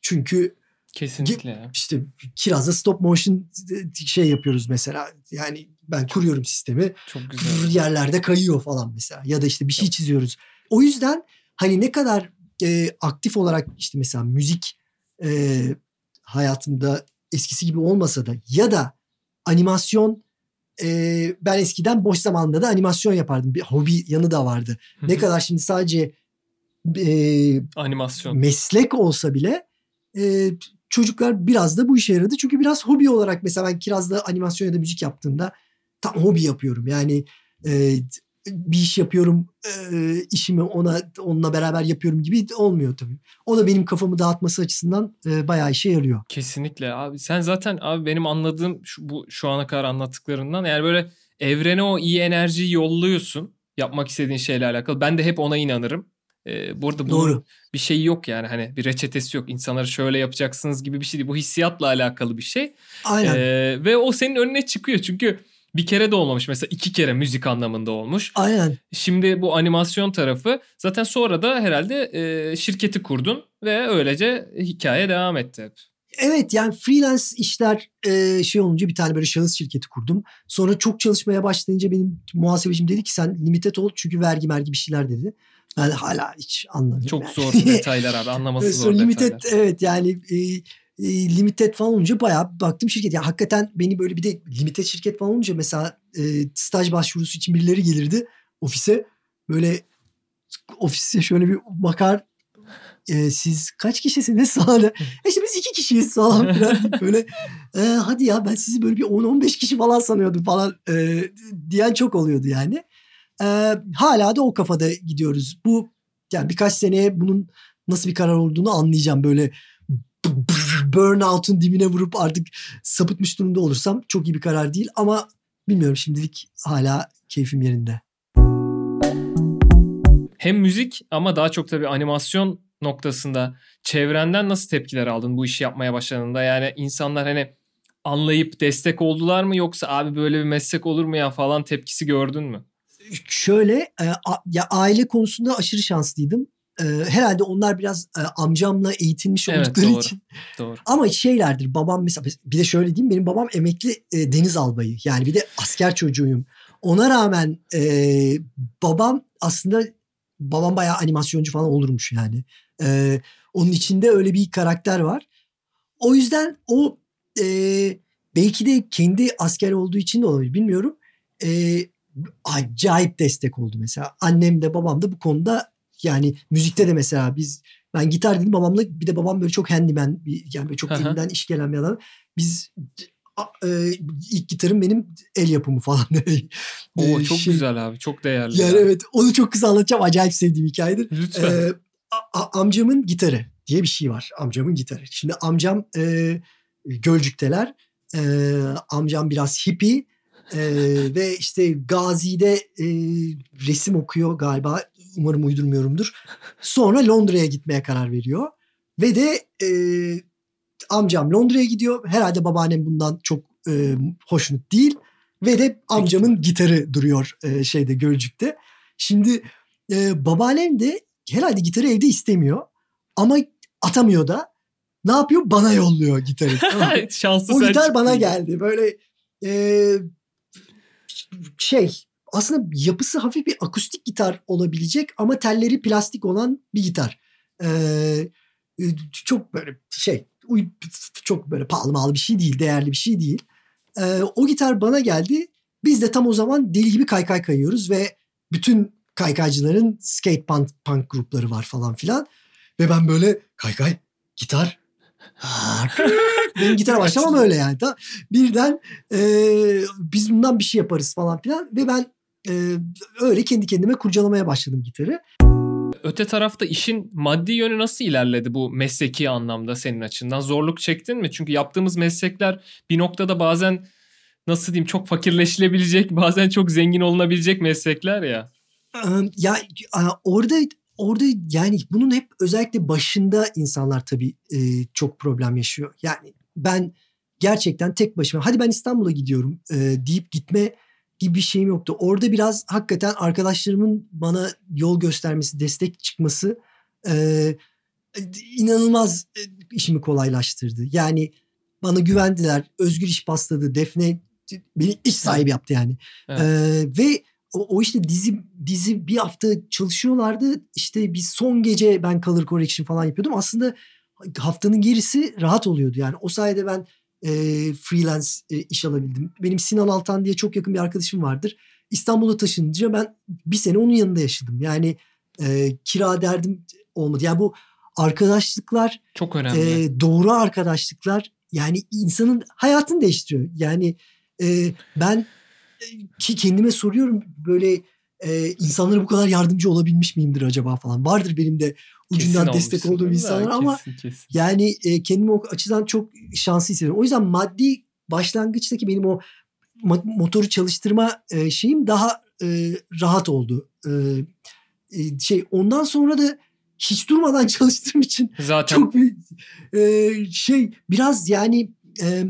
çünkü Kesinlikle. İşte Kiraz'da stop motion şey yapıyoruz mesela. Yani ben kuruyorum sistemi. Çok güzel. Yerlerde kayıyor falan mesela. Ya da işte bir şey çiziyoruz. O yüzden hani ne kadar e, aktif olarak işte mesela müzik e, hayatımda eskisi gibi olmasa da ya da animasyon e, ben eskiden boş zamanda da animasyon yapardım. Bir hobi yanı da vardı. ne kadar şimdi sadece e, animasyon meslek olsa bile e, çocuklar biraz da bu işe yaradı. Çünkü biraz hobi olarak mesela ben Kiraz'da animasyon ya da müzik yaptığımda tam hobi yapıyorum. Yani e, bir iş yapıyorum e, işimi ona onunla beraber yapıyorum gibi olmuyor tabii. O da benim kafamı dağıtması açısından e, bayağı işe yarıyor. Kesinlikle abi. Sen zaten abi benim anladığım şu, bu şu ana kadar anlattıklarından yani böyle evrene o iyi enerjiyi yolluyorsun yapmak istediğin şeyle alakalı. Ben de hep ona inanırım. Ee, burada Doğru. bir şey yok yani hani bir reçetesi yok. İnsanları şöyle yapacaksınız gibi bir şey değil. Bu hissiyatla alakalı bir şey. Aynen. Ee, ve o senin önüne çıkıyor çünkü bir kere de olmamış. Mesela iki kere müzik anlamında olmuş. Aynen. Şimdi bu animasyon tarafı zaten sonra da herhalde e, şirketi kurdun ve öylece hikaye devam etti hep. Evet yani freelance işler e, şey olunca bir tane böyle şahıs şirketi kurdum. Sonra çok çalışmaya başlayınca benim muhasebecim dedi ki sen limited ol çünkü vergi mergi bir şeyler dedi. Ben hala hiç anlamıyorum. Çok yani. zor detaylar abi anlaması zor limited, detaylar. Evet yani e, e, limited falan olunca bayağı baktım şirket. Yani hakikaten beni böyle bir de limited şirket falan olunca mesela e, staj başvurusu için birileri gelirdi ofise. Böyle ofise şöyle bir bakar e, siz kaç kişisiniz sahada? e işte biz iki kişiyiz falan filan. böyle e, hadi ya ben sizi böyle bir 10-15 kişi falan sanıyordum falan e, diyen çok oluyordu yani. E, hala da o kafada gidiyoruz. Bu yani birkaç seneye bunun nasıl bir karar olduğunu anlayacağım. Böyle burnout'un dibine vurup artık sapıtmış durumda olursam çok iyi bir karar değil. Ama bilmiyorum şimdilik hala keyfim yerinde. Hem müzik ama daha çok tabii animasyon noktasında çevrenden nasıl tepkiler aldın bu işi yapmaya başladığında? Yani insanlar hani anlayıp destek oldular mı yoksa abi böyle bir meslek olur mu ya falan tepkisi gördün mü? Şöyle e, ya aile konusunda aşırı şanslıydım. E, herhalde onlar biraz e, amcamla eğitilmiş Evet, oldukları doğru. için. Doğru. Ama şeylerdir babam mesela bir de şöyle diyeyim benim babam emekli e, deniz albayı. Yani bir de asker çocuğuyum. Ona rağmen e, babam aslında babam bayağı animasyoncu falan olurmuş yani. E, onun içinde öyle bir karakter var. O yüzden o e, belki de kendi asker olduğu için de olabilir bilmiyorum. E, acayip destek oldu mesela. Annem de babam da bu konuda yani müzikte de mesela biz ben gitar dedim babamla bir de babam böyle çok handyman bir, yani böyle çok elinden iş gelen bir adam. Biz e, ilk gitarım benim el yapımı falan. Oo çok şey- güzel abi. Çok değerli. Yani ya. evet onu çok kısa anlatacağım. Acayip sevdiğim hikayedir. Lütfen. Ee, a- amcamın gitarı diye bir şey var. Amcamın gitarı. Şimdi amcam e, Gölcük'teler. E, amcam biraz hippie. E, ve işte Gazi'de e, resim okuyor galiba. Umarım uydurmuyorumdur. Sonra Londra'ya gitmeye karar veriyor. Ve de e, amcam Londra'ya gidiyor. Herhalde babaannem bundan çok e, hoşnut değil. Ve de amcamın gitarı duruyor e, şeyde Gölcük'te. Şimdi e, babaannem de herhalde gitarı evde istemiyor. Ama atamıyor da. Ne yapıyor? Bana yolluyor gitarı. Tamam? Şanslı o gitar bana geldi. Böyle e, şey aslında yapısı hafif bir akustik gitar olabilecek ama telleri plastik olan bir gitar. E, e, çok böyle şey çok böyle pahalı malı bir şey değil, değerli bir şey değil. E, o gitar bana geldi. Biz de tam o zaman deli gibi kaykay kayıyoruz ve bütün kaykaycıların skate punk, punk grupları var falan filan. Ve ben böyle kaykay, gitar. Benim gitara başlamam öyle yani. Ta, birden e, biz bundan bir şey yaparız falan filan. Ve ben öyle kendi kendime kurcalamaya başladım gitarı. Öte tarafta işin maddi yönü nasıl ilerledi bu mesleki anlamda senin açından? Zorluk çektin mi? Çünkü yaptığımız meslekler bir noktada bazen nasıl diyeyim çok fakirleşilebilecek, bazen çok zengin olunabilecek meslekler ya. Ee, Ya orada orada yani bunun hep özellikle başında insanlar tabii e, çok problem yaşıyor. Yani ben gerçekten tek başıma hadi ben İstanbul'a gidiyorum e, deyip gitme gibi bir şeyim yoktu. Orada biraz hakikaten arkadaşlarımın bana yol göstermesi, destek çıkması e, inanılmaz e, işimi kolaylaştırdı. Yani bana güvendiler. Özgür iş pasladı. Defne beni iş sahibi yaptı yani. Evet. Ee, ve o, o işte dizi dizi bir hafta çalışıyorlardı. İşte bir son gece ben color correction falan yapıyordum. Aslında haftanın gerisi rahat oluyordu. Yani o sayede ben e, freelance e, iş alabildim. Benim Sinan Altan diye çok yakın bir arkadaşım vardır. İstanbul'a taşınınca ben bir sene onun yanında yaşadım. Yani e, kira derdim olmadı. Yani bu arkadaşlıklar Çok önemli. e, doğru arkadaşlıklar yani insanın hayatını değiştiriyor. Yani e, ben e, ki kendime soruyorum böyle e, insanlara bu kadar yardımcı olabilmiş miyimdir acaba falan. Vardır benim de ucundan Kesin destek olduğum da, insanlar ama kesin, kesin. yani e, kendimi o açıdan çok şanslı hissediyorum. O yüzden maddi başlangıçtaki benim o mo- motoru çalıştırma e, şeyim daha e, rahat oldu. E, e, şey ondan sonra da hiç durmadan çalıştığım için Zaten çok bir e, şey biraz yani e,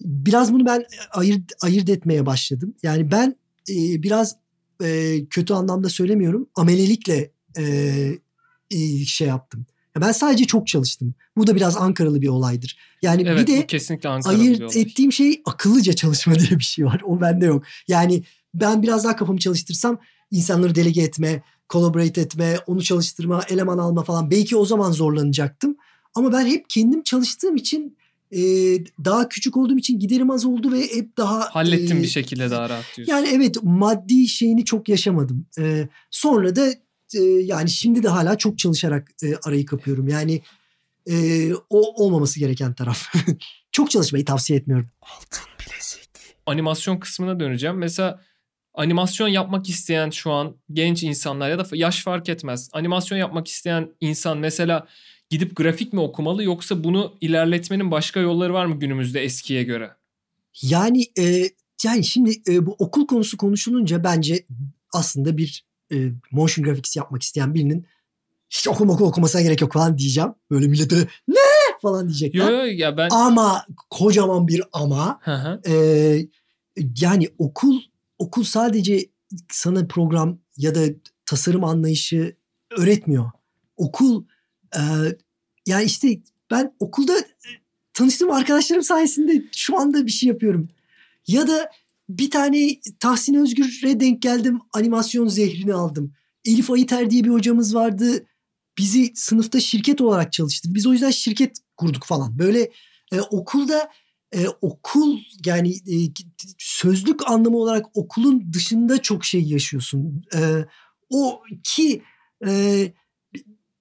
biraz bunu ben ayırt ayırt etmeye başladım. Yani ben e, biraz e, kötü anlamda söylemiyorum. Amelelikle e, e, şey yaptım. Ya ben sadece çok çalıştım. Bu da biraz Ankaralı bir olaydır. Yani evet bir de kesinlikle bir ayırt olay. ettiğim şey akıllıca çalışma diye bir şey var. O bende yok. Yani ben biraz daha kafamı çalıştırsam insanları delege etme, collaborate etme, onu çalıştırma, eleman alma falan belki o zaman zorlanacaktım. Ama ben hep kendim çalıştığım için e, daha küçük olduğum için giderim az oldu ve hep daha Hallettim e, bir şekilde daha rahat diyorsun. Yani evet maddi şeyini çok yaşamadım. E, sonra da e, yani şimdi de hala çok çalışarak e, arayı kapıyorum. Yani e, o olmaması gereken taraf. çok çalışmayı tavsiye etmiyorum. animasyon kısmına döneceğim. Mesela animasyon yapmak isteyen şu an genç insanlar ya da yaş fark etmez. Animasyon yapmak isteyen insan mesela gidip grafik mi okumalı yoksa bunu ilerletmenin başka yolları var mı günümüzde eskiye göre? Yani e, yani şimdi e, bu okul konusu konuşulunca bence aslında bir e, motion graphics yapmak isteyen birinin hiç okuma okul okumasına gerek yok falan diyeceğim. Böyle millete ne falan diyecekler. Yo yo ya ben Ama kocaman bir ama Hı hı. e, yani okul okul sadece sana program ya da tasarım anlayışı öğretmiyor. okul e, yani işte ben okulda e, tanıştığım arkadaşlarım sayesinde şu anda bir şey yapıyorum. Ya da bir tane Tahsin Özgür'e denk geldim animasyon zehrini aldım. Elif Ayiter diye bir hocamız vardı. Bizi sınıfta şirket olarak çalıştırdı. Biz o yüzden şirket kurduk falan. Böyle e, okulda e, okul yani e, sözlük anlamı olarak okulun dışında çok şey yaşıyorsun. E, o ki e,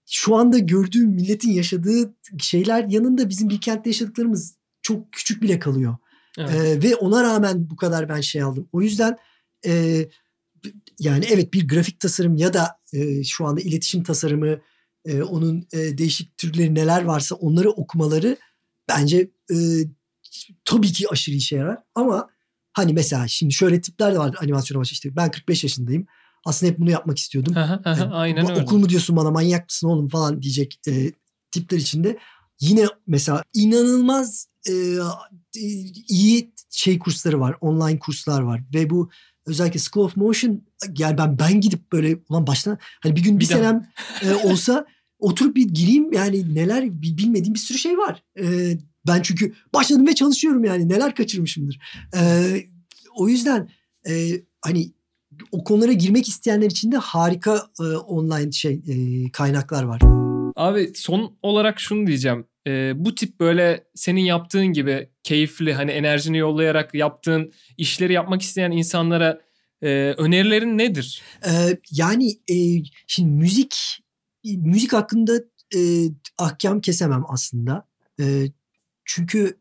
şu anda gördüğüm milletin yaşadığı şeyler yanında bizim bir kentte yaşadıklarımız çok küçük bile kalıyor. Evet. E, ve ona rağmen bu kadar ben şey aldım. O yüzden e, yani evet bir grafik tasarım ya da e, şu anda iletişim tasarımı e, onun e, değişik türleri neler varsa onları okumaları bence e, tabii ki aşırı işe yarar. Ama hani mesela şimdi şöyle tipler de var animasyona başladı. İşte ben 45 yaşındayım. Aslında hep bunu yapmak istiyordum. Aynen öyle. Okul mu diyorsun bana manyak mısın oğlum falan diyecek e, tipler içinde. Yine mesela inanılmaz e, iyi şey kursları var. Online kurslar var. Ve bu özellikle School of Motion yani ben ben gidip böyle ulan baştan hani bir gün bir, bir senem e, olsa oturup bir gireyim yani neler bilmediğim bir sürü şey var. E, ben çünkü başladım ve çalışıyorum yani neler kaçırmışımdır. E, o yüzden e, hani o konulara girmek isteyenler için de harika e, online şey e, kaynaklar var. Abi son olarak şunu diyeceğim. E, bu tip böyle senin yaptığın gibi keyifli hani enerjini yollayarak yaptığın işleri yapmak isteyen insanlara e, önerilerin nedir? E, yani e, şimdi müzik müzik hakkında e, ahkam kesemem aslında. E, çünkü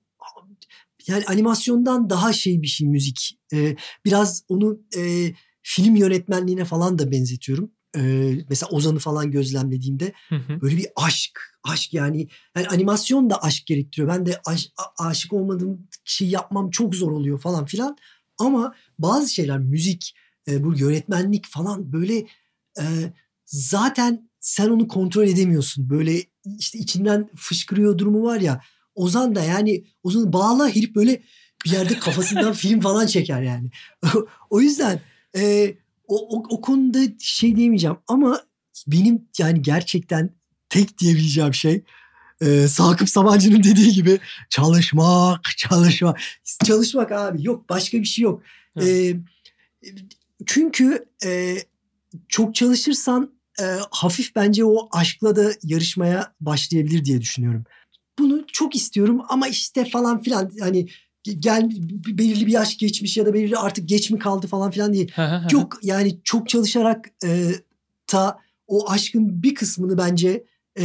yani animasyondan daha şey bir şey müzik. E, biraz onu e, film yönetmenliğine falan da benzetiyorum. Ee, mesela Ozan'ı falan gözlemlediğimde hı hı. böyle bir aşk, aşk yani, yani animasyon da aşk gerektiriyor. Ben de aş, aşık olmadığım şey yapmam çok zor oluyor falan filan. Ama bazı şeyler müzik, e, bu yönetmenlik falan böyle e, zaten sen onu kontrol edemiyorsun. Böyle işte içinden fışkırıyor durumu var ya. Ozan da yani Ozan'ı bağla herif böyle bir yerde kafasından film falan çeker yani. o yüzden e, o, o, o konuda şey diyemeyeceğim ama benim yani gerçekten tek diyebileceğim şey e, Sakıp Sabancı'nın dediği gibi çalışmak, çalışmak. Çalışmak abi yok başka bir şey yok. E, çünkü e, çok çalışırsan e, hafif bence o aşkla da yarışmaya başlayabilir diye düşünüyorum. Bunu çok istiyorum ama işte falan filan hani gel belirli bir yaş geçmiş ya da belirli artık geç mi kaldı falan filan diye. çok yani çok çalışarak e, ta o aşkın bir kısmını bence e,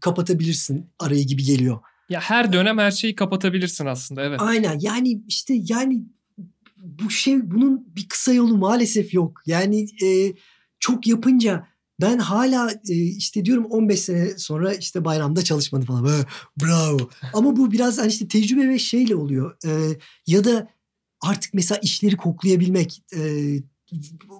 kapatabilirsin arayı gibi geliyor. Ya her dönem her şeyi kapatabilirsin aslında evet. Aynen yani işte yani bu şey bunun bir kısa yolu maalesef yok. Yani e, çok yapınca ben hala e, işte diyorum 15 sene sonra işte bayramda çalışmadı falan. Böyle, bravo. Ama bu biraz hani işte tecrübe ve şeyle oluyor. E, ya da artık mesela işleri koklayabilmek. E,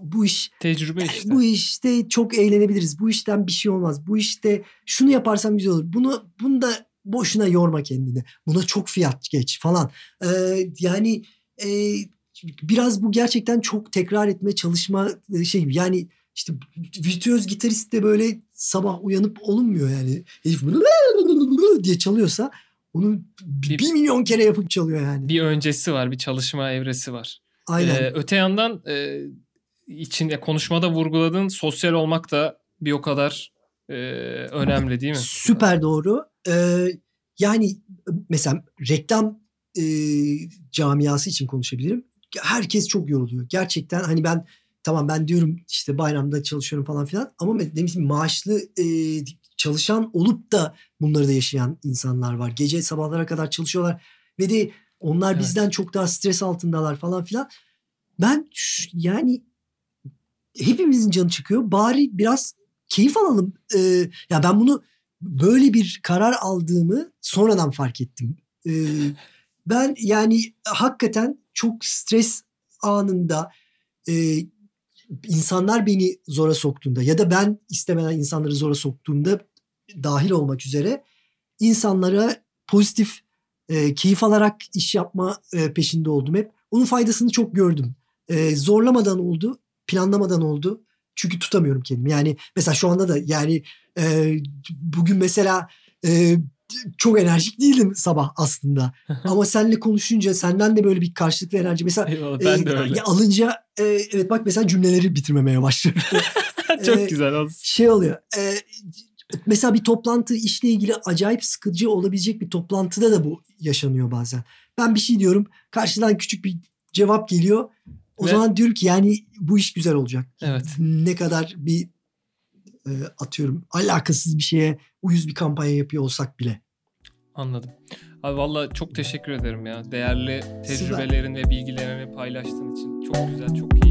bu iş tecrübe işte. Bu işte çok eğlenebiliriz. Bu işten bir şey olmaz. Bu işte şunu yaparsam güzel olur. Bunu bunu da boşuna yorma kendini. Buna çok fiyat geç falan. E, yani e, biraz bu gerçekten çok tekrar etme çalışma şey yani işte virtüöz gitarist de böyle sabah uyanıp olunmuyor yani. Herif diye çalıyorsa onu bir, bir milyon kere yapıp çalıyor yani. Bir öncesi var, bir çalışma evresi var. Aynen. Ee, öte yandan e, içinde konuşmada vurguladığın sosyal olmak da bir o kadar e, önemli değil mi? Süper doğru. Ee, yani mesela reklam e, camiası için konuşabilirim. Herkes çok yoruluyor. Gerçekten hani ben tamam ben diyorum işte bayramda çalışıyorum falan filan ama demiştim maaşlı e, çalışan olup da bunları da yaşayan insanlar var. Gece sabahlara kadar çalışıyorlar ve de onlar evet. bizden çok daha stres altındalar falan filan. Ben yani hepimizin canı çıkıyor. Bari biraz keyif alalım. Ee, ya yani ben bunu böyle bir karar aldığımı sonradan fark ettim. Ee, ben yani hakikaten çok stres anında e, insanlar beni zora soktuğunda ya da ben istemeden insanları zora soktuğumda dahil olmak üzere insanlara pozitif e, keyif alarak iş yapma e, peşinde oldum hep. Onun faydasını çok gördüm. E, zorlamadan oldu, planlamadan oldu. Çünkü tutamıyorum kendimi. Yani mesela şu anda da yani E, bugün mesela e, çok enerjik değildim sabah aslında. Ama seninle konuşunca senden de böyle bir karşılıklı enerji. Mesela Eyvallah, ben e, de öyle. alınca e, evet bak mesela cümleleri bitirmemeye başlıyorum. Çok Ee, güzel olsun. şey oluyor. E, mesela bir toplantı işle ilgili acayip sıkıcı olabilecek bir toplantıda da bu yaşanıyor bazen. Ben bir şey diyorum. Karşıdan küçük bir cevap geliyor. O Ve- zaman diyorum ki yani bu iş güzel olacak. Evet. Ne kadar bir e, atıyorum alakasız bir şeye uyuz bir kampanya yapıyor olsak bile. Anladım. Abi valla çok teşekkür ederim ya. Değerli tecrübelerin ve bilgilerini paylaştığın için çok güzel, çok keyifli.